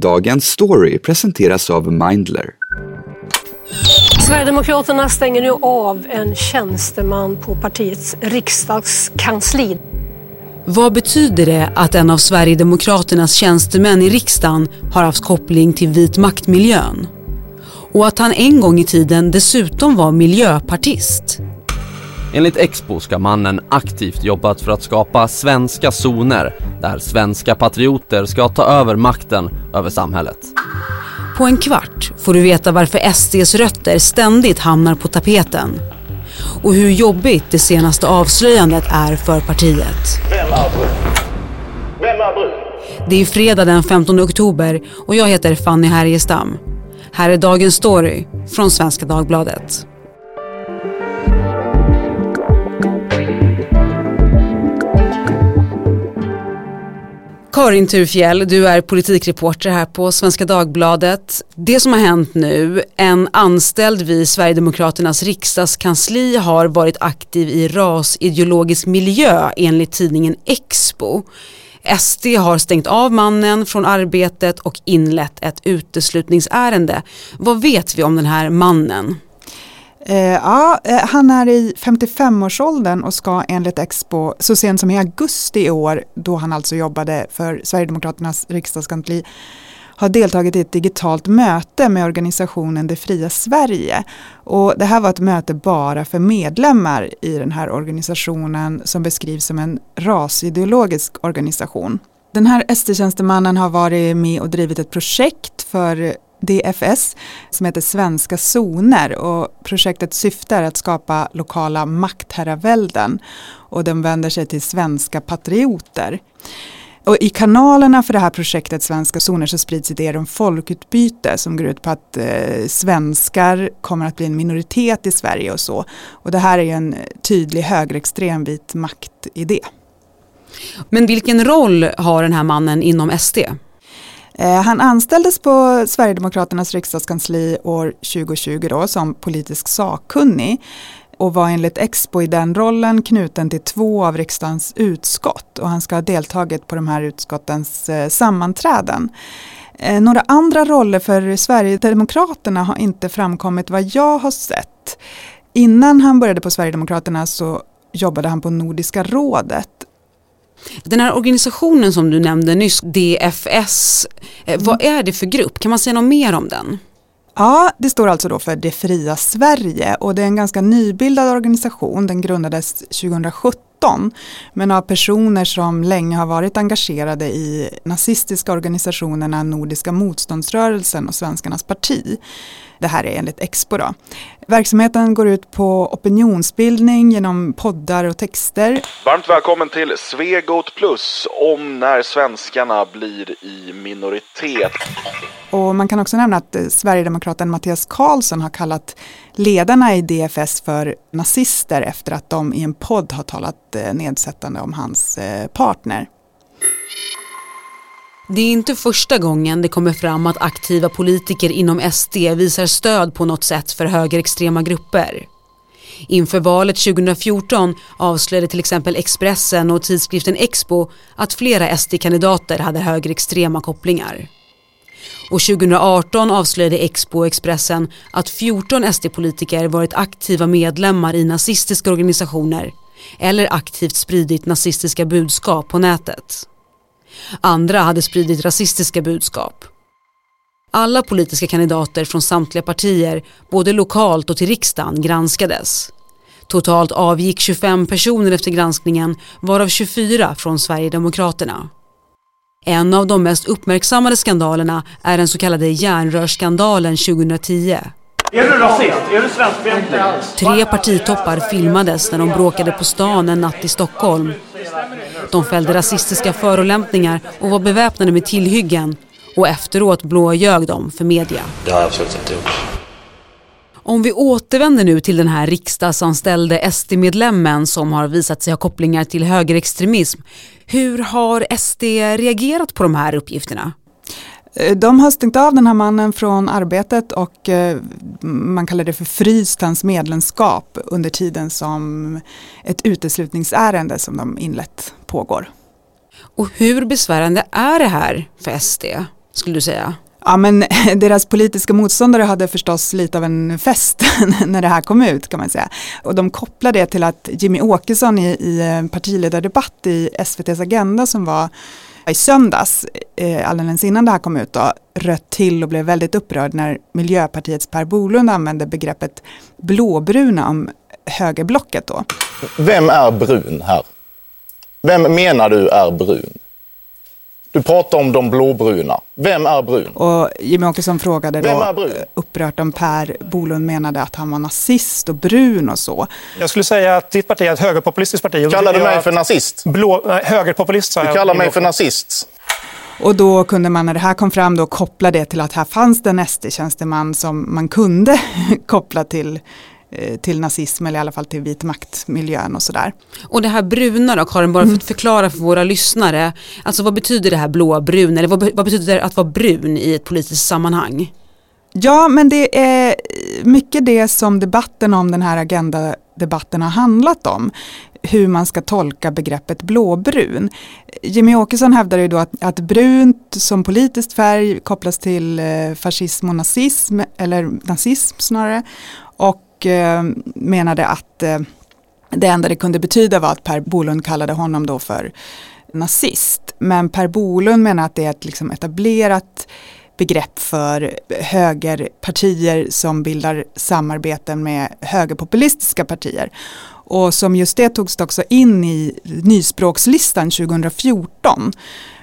Dagens story presenteras av Mindler. Sverigedemokraterna stänger nu av en tjänsteman på partiets riksdagskansli. Vad betyder det att en av Sverigedemokraternas tjänstemän i riksdagen har haft koppling till vit maktmiljön? Och att han en gång i tiden dessutom var miljöpartist? Enligt Expo ska mannen aktivt jobbat för att skapa svenska zoner där svenska patrioter ska ta över makten över samhället. På en kvart får du veta varför SDs rötter ständigt hamnar på tapeten och hur jobbigt det senaste avslöjandet är för partiet. Det är fredag den 15 oktober och jag heter Fanny Härgestam. Här är dagens story från Svenska Dagbladet. Karin Turfjell, du är politikreporter här på Svenska Dagbladet. Det som har hänt nu, en anställd vid Sverigedemokraternas riksdagskansli har varit aktiv i rasideologisk miljö enligt tidningen Expo. SD har stängt av mannen från arbetet och inlett ett uteslutningsärende. Vad vet vi om den här mannen? Eh, ja, eh, han är i 55-årsåldern och ska enligt Expo så sent som i augusti i år, då han alltså jobbade för Sverigedemokraternas riksdagskansli, ha deltagit i ett digitalt möte med organisationen Det fria Sverige. Och det här var ett möte bara för medlemmar i den här organisationen som beskrivs som en rasideologisk organisation. Den här ST-tjänstemannen har varit med och drivit ett projekt för DFS som heter Svenska zoner och projektets syfte är att skapa lokala maktherravälden och den vänder sig till svenska patrioter. Och I kanalerna för det här projektet Svenska zoner så sprids idéer om folkutbyte som går ut på att eh, svenskar kommer att bli en minoritet i Sverige och så. Och det här är ju en tydlig högerextrem vit maktidé. Men vilken roll har den här mannen inom SD? Eh, han anställdes på Sverigedemokraternas riksdagskansli år 2020 då, som politisk sakkunnig och var enligt Expo i den rollen knuten till två av riksdagens utskott och han ska ha deltagit på de här utskottens eh, sammanträden. Eh, några andra roller för Sverigedemokraterna har inte framkommit vad jag har sett. Innan han började på Sverigedemokraterna så jobbade han på Nordiska rådet den här organisationen som du nämnde nyss, DFS, eh, mm. vad är det för grupp? Kan man säga något mer om den? Ja, det står alltså då för Det fria Sverige och det är en ganska nybildad organisation. Den grundades 2017 men av personer som länge har varit engagerade i nazistiska organisationerna Nordiska motståndsrörelsen och Svenskarnas parti. Det här är enligt Expo. Då. Verksamheten går ut på opinionsbildning genom poddar och texter. Varmt välkommen till Svegot Plus om när svenskarna blir i minoritet. Och man kan också nämna att eh, Sverigedemokraten Mattias Karlsson har kallat ledarna i DFS för nazister efter att de i en podd har talat eh, nedsättande om hans eh, partner. Det är inte första gången det kommer fram att aktiva politiker inom SD visar stöd på något sätt för högerextrema grupper. Inför valet 2014 avslöjade till exempel Expressen och tidskriften Expo att flera SD-kandidater hade högerextrema kopplingar. Och 2018 avslöjade Expo och Expressen att 14 SD-politiker varit aktiva medlemmar i nazistiska organisationer eller aktivt spridit nazistiska budskap på nätet. Andra hade spridit rasistiska budskap. Alla politiska kandidater från samtliga partier, både lokalt och till riksdagen, granskades. Totalt avgick 25 personer efter granskningen, varav 24 från Sverigedemokraterna. En av de mest uppmärksammade skandalerna är den så kallade järnrörsskandalen 2010. Är du rasist? Är du svenskfientlig? Tre partitoppar filmades när de bråkade på stan en natt i Stockholm. De fällde rasistiska förolämpningar och var beväpnade med tillhyggen och efteråt blåljög de för media. Det har jag absolut inte gjort. Om vi återvänder nu till den här riksdagsanställde SD-medlemmen som har visat sig ha kopplingar till högerextremism. Hur har SD reagerat på de här uppgifterna? Eh, de har stängt av den här mannen från arbetet och eh, man kallar det för fryst hans medlemskap under tiden som ett uteslutningsärende som de inlett pågår. Och hur besvärande är det här för SD? skulle du säga? Ja men deras politiska motståndare hade förstås lite av en fest när det här kom ut kan man säga. Och de kopplade det till att Jimmy Åkesson i, i en partiledardebatt i SVTs Agenda som var i söndags, eh, alldeles innan det här kom ut, då, rött till och blev väldigt upprörd när Miljöpartiets Per Bolund använde begreppet blåbruna om högerblocket då. Vem är brun här? Vem menar du är brun? Du pratar om de blåbruna. Vem är brun? Och Jimmy Åkesson frågade Vem är då brun? upprört om Per Bolund menade att han var nazist och brun och så. Jag skulle säga att ditt parti är ett högerpopulistiskt parti. Kallar du mig för nazist? Blå, nej, högerpopulist sa Du jag. kallar mig för nazist. Och då kunde man när det här kom fram då koppla det till att här fanns det en SD-tjänsteman som man kunde koppla till, till nazism eller i alla fall till vit maktmiljön och sådär. Och det här bruna då Karin, bara för att förklara för våra lyssnare. Alltså vad betyder det här blåbrun eller vad, vad betyder det att vara brun i ett politiskt sammanhang? Ja, men det är mycket det som debatten om den här agendadebatten har handlat om. Hur man ska tolka begreppet blåbrun. Jimmy Åkesson hävdar ju då att, att brunt som politisk färg kopplas till eh, fascism och nazism, eller nazism snarare. Och och eh, menade att eh, det enda det kunde betyda var att Per Bolund kallade honom då för nazist. Men Per Bolund menar att det är ett liksom etablerat begrepp för högerpartier som bildar samarbeten med högerpopulistiska partier. Och som just det togs det också in i nyspråkslistan 2014.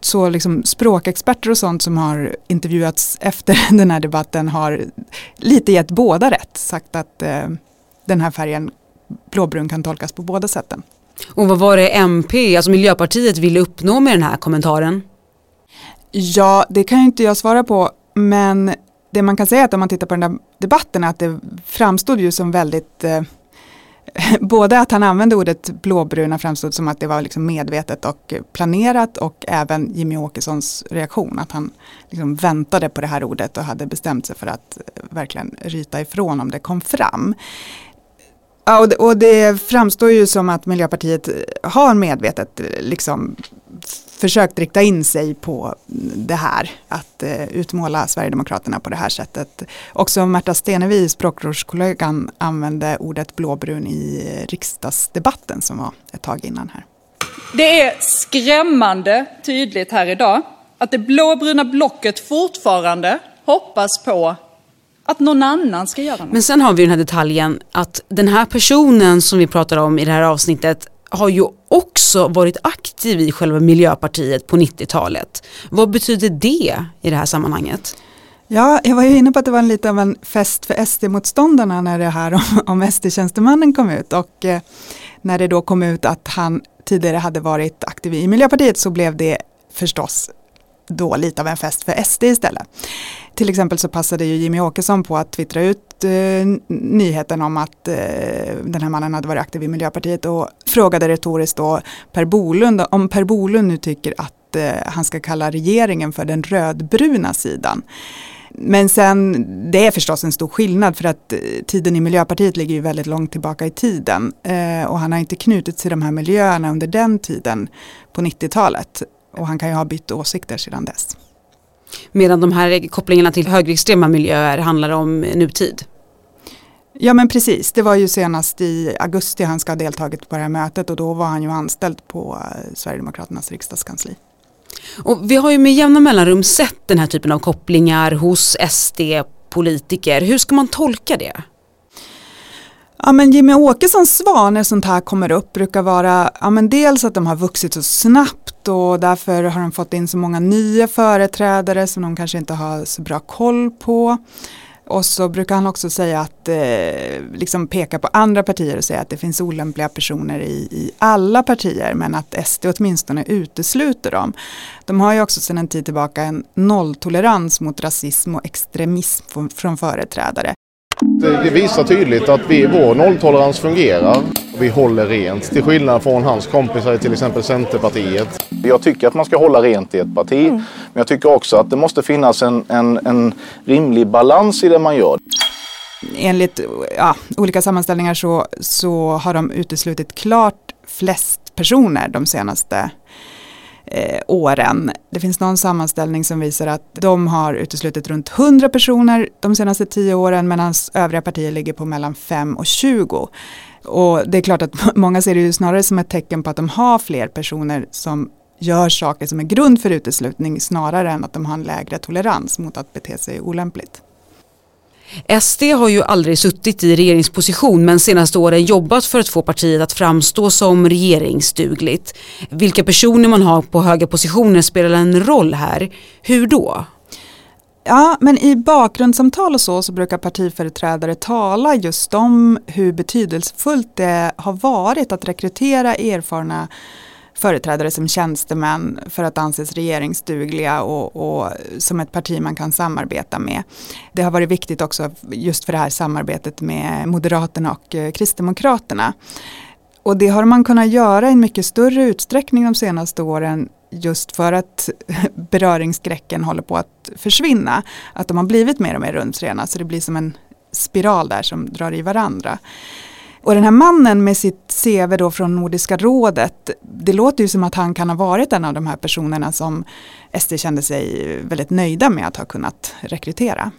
Så liksom språkexperter och sånt som har intervjuats efter den här debatten har lite gett båda rätt. Sagt att eh, den här färgen blåbrun kan tolkas på båda sätten. Och vad var det MP, alltså Miljöpartiet ville uppnå med den här kommentaren? Ja, det kan ju inte jag svara på, men det man kan säga är att om man tittar på den där debatten att det framstod ju som väldigt eh, Både att han använde ordet blåbruna framstod som att det var liksom medvetet och planerat och även Jimmy Åkessons reaktion att han liksom väntade på det här ordet och hade bestämt sig för att eh, verkligen ryta ifrån om det kom fram. Ja, och, det, och det framstår ju som att Miljöpartiet har medvetet eh, liksom försökt rikta in sig på det här, att eh, utmåla Sverigedemokraterna på det här sättet. Också Märta Stenevi, språkrörskollegan, använde ordet blåbrun i eh, riksdagsdebatten som var ett tag innan här. Det är skrämmande tydligt här idag att det blåbruna blocket fortfarande hoppas på att någon annan ska göra något. Men sen har vi den här detaljen att den här personen som vi pratar om i det här avsnittet har ju också varit aktiv i själva Miljöpartiet på 90-talet. Vad betyder det i det här sammanhanget? Ja, jag var ju inne på att det var en lite av en fest för SD-motståndarna när det här om, om SD-tjänstemannen kom ut och eh, när det då kom ut att han tidigare hade varit aktiv i Miljöpartiet så blev det förstås då lite av en fest för SD istället. Till exempel så passade ju Jimmy Åkesson på att twittra ut eh, nyheten om att eh, den här mannen hade varit aktiv i Miljöpartiet och frågade retoriskt då Per Bolund om Per Bolund nu tycker att eh, han ska kalla regeringen för den rödbruna sidan. Men sen, det är förstås en stor skillnad för att eh, tiden i Miljöpartiet ligger ju väldigt långt tillbaka i tiden. Eh, och han har inte knutits till de här miljöerna under den tiden på 90-talet. Och han kan ju ha bytt åsikter sedan dess. Medan de här kopplingarna till högerextrema miljöer handlar om nutid. Ja men precis, det var ju senast i augusti han ska ha deltagit på det här mötet och då var han ju anställd på eh, Sverigedemokraternas riksdagskansli. Och vi har ju med jämna mellanrum sett den här typen av kopplingar hos SD-politiker. Hur ska man tolka det? Ja men Jimmy Åkessons svar när sånt här kommer upp brukar vara ja, men dels att de har vuxit så snabbt och därför har de fått in så många nya företrädare som de kanske inte har så bra koll på. Och så brukar han också säga att, eh, liksom peka på andra partier och säga att det finns olämpliga personer i, i alla partier men att SD åtminstone utesluter dem. De har ju också sedan en tid tillbaka en nolltolerans mot rasism och extremism från, från företrädare. Det, det visar tydligt att vi, vår nolltolerans fungerar. Vi håller rent, till skillnad från hans kompisar i till exempel Centerpartiet. Jag tycker att man ska hålla rent i ett parti, men jag tycker också att det måste finnas en, en, en rimlig balans i det man gör. Enligt ja, olika sammanställningar så, så har de uteslutit klart flest personer de senaste eh, åren. Det finns någon sammanställning som visar att de har uteslutit runt 100 personer de senaste 10 åren medan övriga partier ligger på mellan 5 och 20. Och det är klart att många ser det ju snarare som ett tecken på att de har fler personer som gör saker som är grund för uteslutning snarare än att de har en lägre tolerans mot att bete sig olämpligt. SD har ju aldrig suttit i regeringsposition men senaste åren jobbat för att få partiet att framstå som regeringsdugligt. Vilka personer man har på höga positioner spelar en roll här. Hur då? Ja, men i bakgrundssamtal och så, så brukar partiföreträdare tala just om hur betydelsefullt det har varit att rekrytera erfarna företrädare som tjänstemän för att anses regeringsdugliga och, och, som ett parti man kan samarbeta med. Det har varit viktigt också just för det här samarbetet med Moderaterna och eh, Kristdemokraterna. Och det har man kunnat göra i en mycket större utsträckning de senaste åren just för att beröringsskräcken håller på att försvinna. Att de har blivit mer och mer rumsrena så det blir som en spiral där som drar i varandra. Och den här mannen med sitt CV då från Nordiska rådet, det låter ju som att han kan ha varit en av de här personerna som SD kände sig väldigt nöjda med att ha kunnat rekrytera.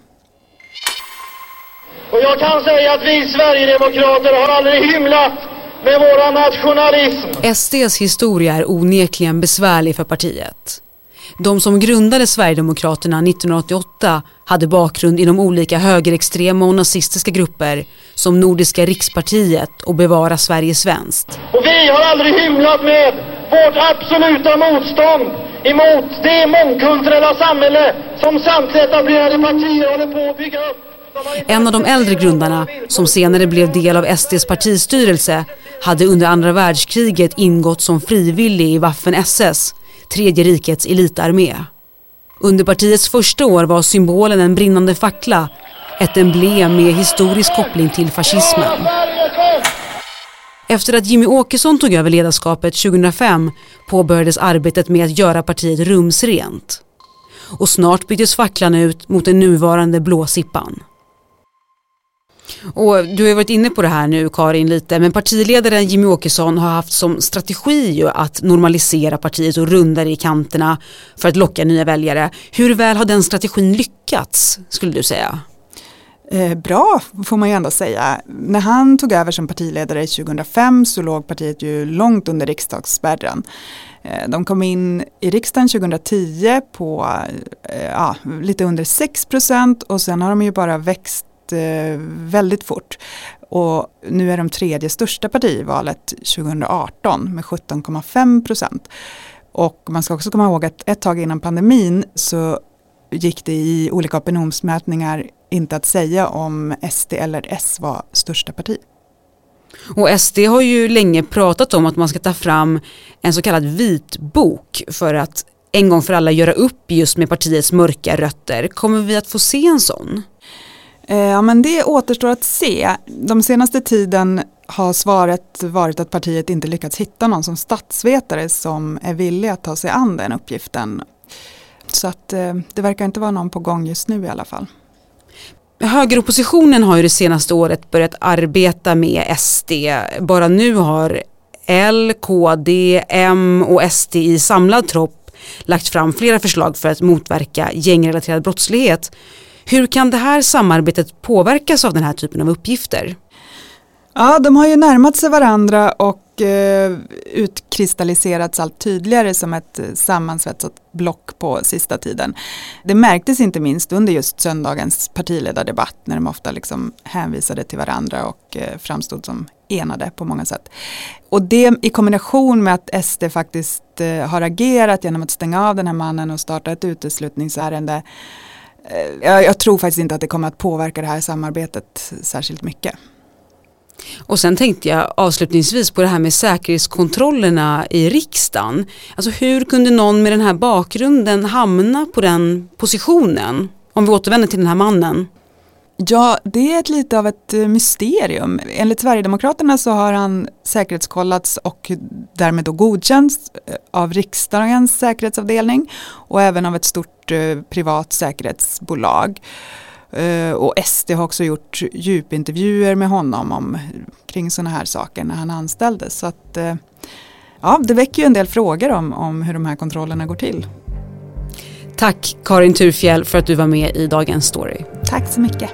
Och jag kan säga att vi Sverigedemokrater har aldrig hymlat med våra nationalism. SDs historia är onekligen besvärlig för partiet. De som grundade Sverigedemokraterna 1988 hade bakgrund inom olika högerextrema och nazistiska grupper som Nordiska rikspartiet och Bevara Sverige svenskt. Och vi har aldrig hymlat med vårt absoluta motstånd emot det mångkulturella samhälle som samtliga etablerade partier håller på att bygga upp. En av de äldre grundarna, som senare blev del av SDs partistyrelse, hade under andra världskriget ingått som frivillig i Waffen-SS Tredje rikets elitarmé. Under partiets första år var symbolen en brinnande fackla, ett emblem med historisk koppling till fascismen. Efter att Jimmy Åkesson tog över ledarskapet 2005 påbörjades arbetet med att göra partiet rumsrent. Och snart byttes facklan ut mot den nuvarande blåsippan. Och du har varit inne på det här nu Karin lite, men partiledaren Jimmy Åkesson har haft som strategi att normalisera partiet och runda det i kanterna för att locka nya väljare. Hur väl har den strategin lyckats skulle du säga? Eh, bra får man ju ändå säga. När han tog över som partiledare 2005 så låg partiet ju långt under riksdagsspärren. Eh, de kom in i riksdagen 2010 på eh, ja, lite under 6 procent och sen har de ju bara växt eh, väldigt fort. Och nu är de tredje största parti i valet 2018 med 17,5 procent. Och man ska också komma ihåg att ett tag innan pandemin så gick det i olika opinionsmätningar inte att säga om SD eller S var största parti. Och SD har ju länge pratat om att man ska ta fram en så kallad vitbok för att en gång för alla göra upp just med partiets mörka rötter. Kommer vi att få se en sån? Eh, ja, men det återstår att se. De senaste tiden har svaret varit att partiet inte lyckats hitta någon som statsvetare som är villig att ta sig an den uppgiften. Så att eh, det verkar inte vara någon på gång just nu i alla fall. Högeroppositionen har ju det senaste året börjat arbeta med SD. Bara nu har L, KD, M och SD i samlad tropp lagt fram flera förslag för att motverka gängrelaterad brottslighet. Hur kan det här samarbetet påverkas av den här typen av uppgifter? Ja, de har ju närmat sig varandra och eh, utkristalliserats allt tydligare som ett eh, sammansvetsat block på sista tiden. Det märktes inte minst under just söndagens partiledardebatt när de ofta liksom hänvisade till varandra och eh, framstod som enade på många sätt. Och det i kombination med att SD faktiskt eh, har agerat genom att stänga av den här mannen och starta ett uteslutningsärende Eh, jag, jag tror faktiskt inte att det kommer att påverka det här samarbetet särskilt mycket. Och sen tänkte jag avslutningsvis på det här med säkerhetskontrollerna i riksdagen. Alltså hur kunde någon med den här bakgrunden hamna på den positionen? Om vi återvänder till den här mannen. Ja, det är ett lite av ett eh, mysterium. Enligt Sverigedemokraterna så har han säkerhetskollats och därmed då godkänts eh, av riksdagens säkerhetsavdelning och även av ett stort eh, privat säkerhetsbolag. Eh, och SD har också gjort djupintervjuer med honom om, kring sådana här saker när han anställdes. Så att, ja, det väcker ju en del frågor om, om hur de här kontrollerna går till. Tack Karin Turfjell för att du var med i Dagens Story. Tack så mycket.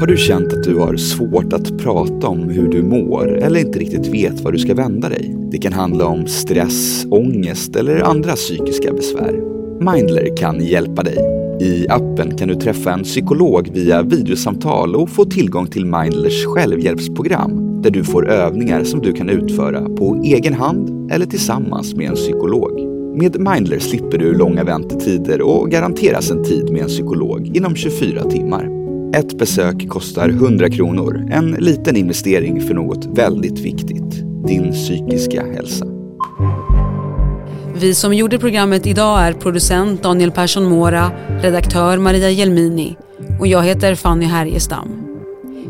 Har du känt att du har svårt att prata om hur du mår eller inte riktigt vet var du ska vända dig? Det kan handla om stress, ångest eller andra psykiska besvär. Mindler kan hjälpa dig. I appen kan du träffa en psykolog via videosamtal och få tillgång till Mindlers självhjälpsprogram där du får övningar som du kan utföra på egen hand eller tillsammans med en psykolog. Med Mindler slipper du långa väntetider och garanteras en tid med en psykolog inom 24 timmar. Ett besök kostar 100 kronor, en liten investering för något väldigt viktigt, din psykiska hälsa. Vi som gjorde programmet idag är producent Daniel Persson Mora, redaktör Maria Jelmini och jag heter Fanny Härgestam.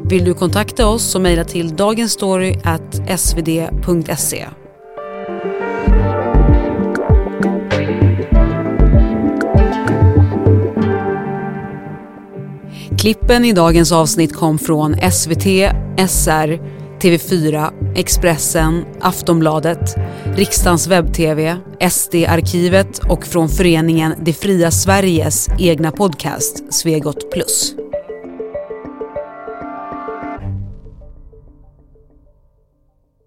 Vill du kontakta oss så mejla till dagensstory.svd.se. Klippen i dagens avsnitt kom från SVT, SR, TV4, Expressen, Aftonbladet, Riksdagens webb-tv, SD-arkivet och från föreningen Det fria Sveriges egna podcast Svegot Plus.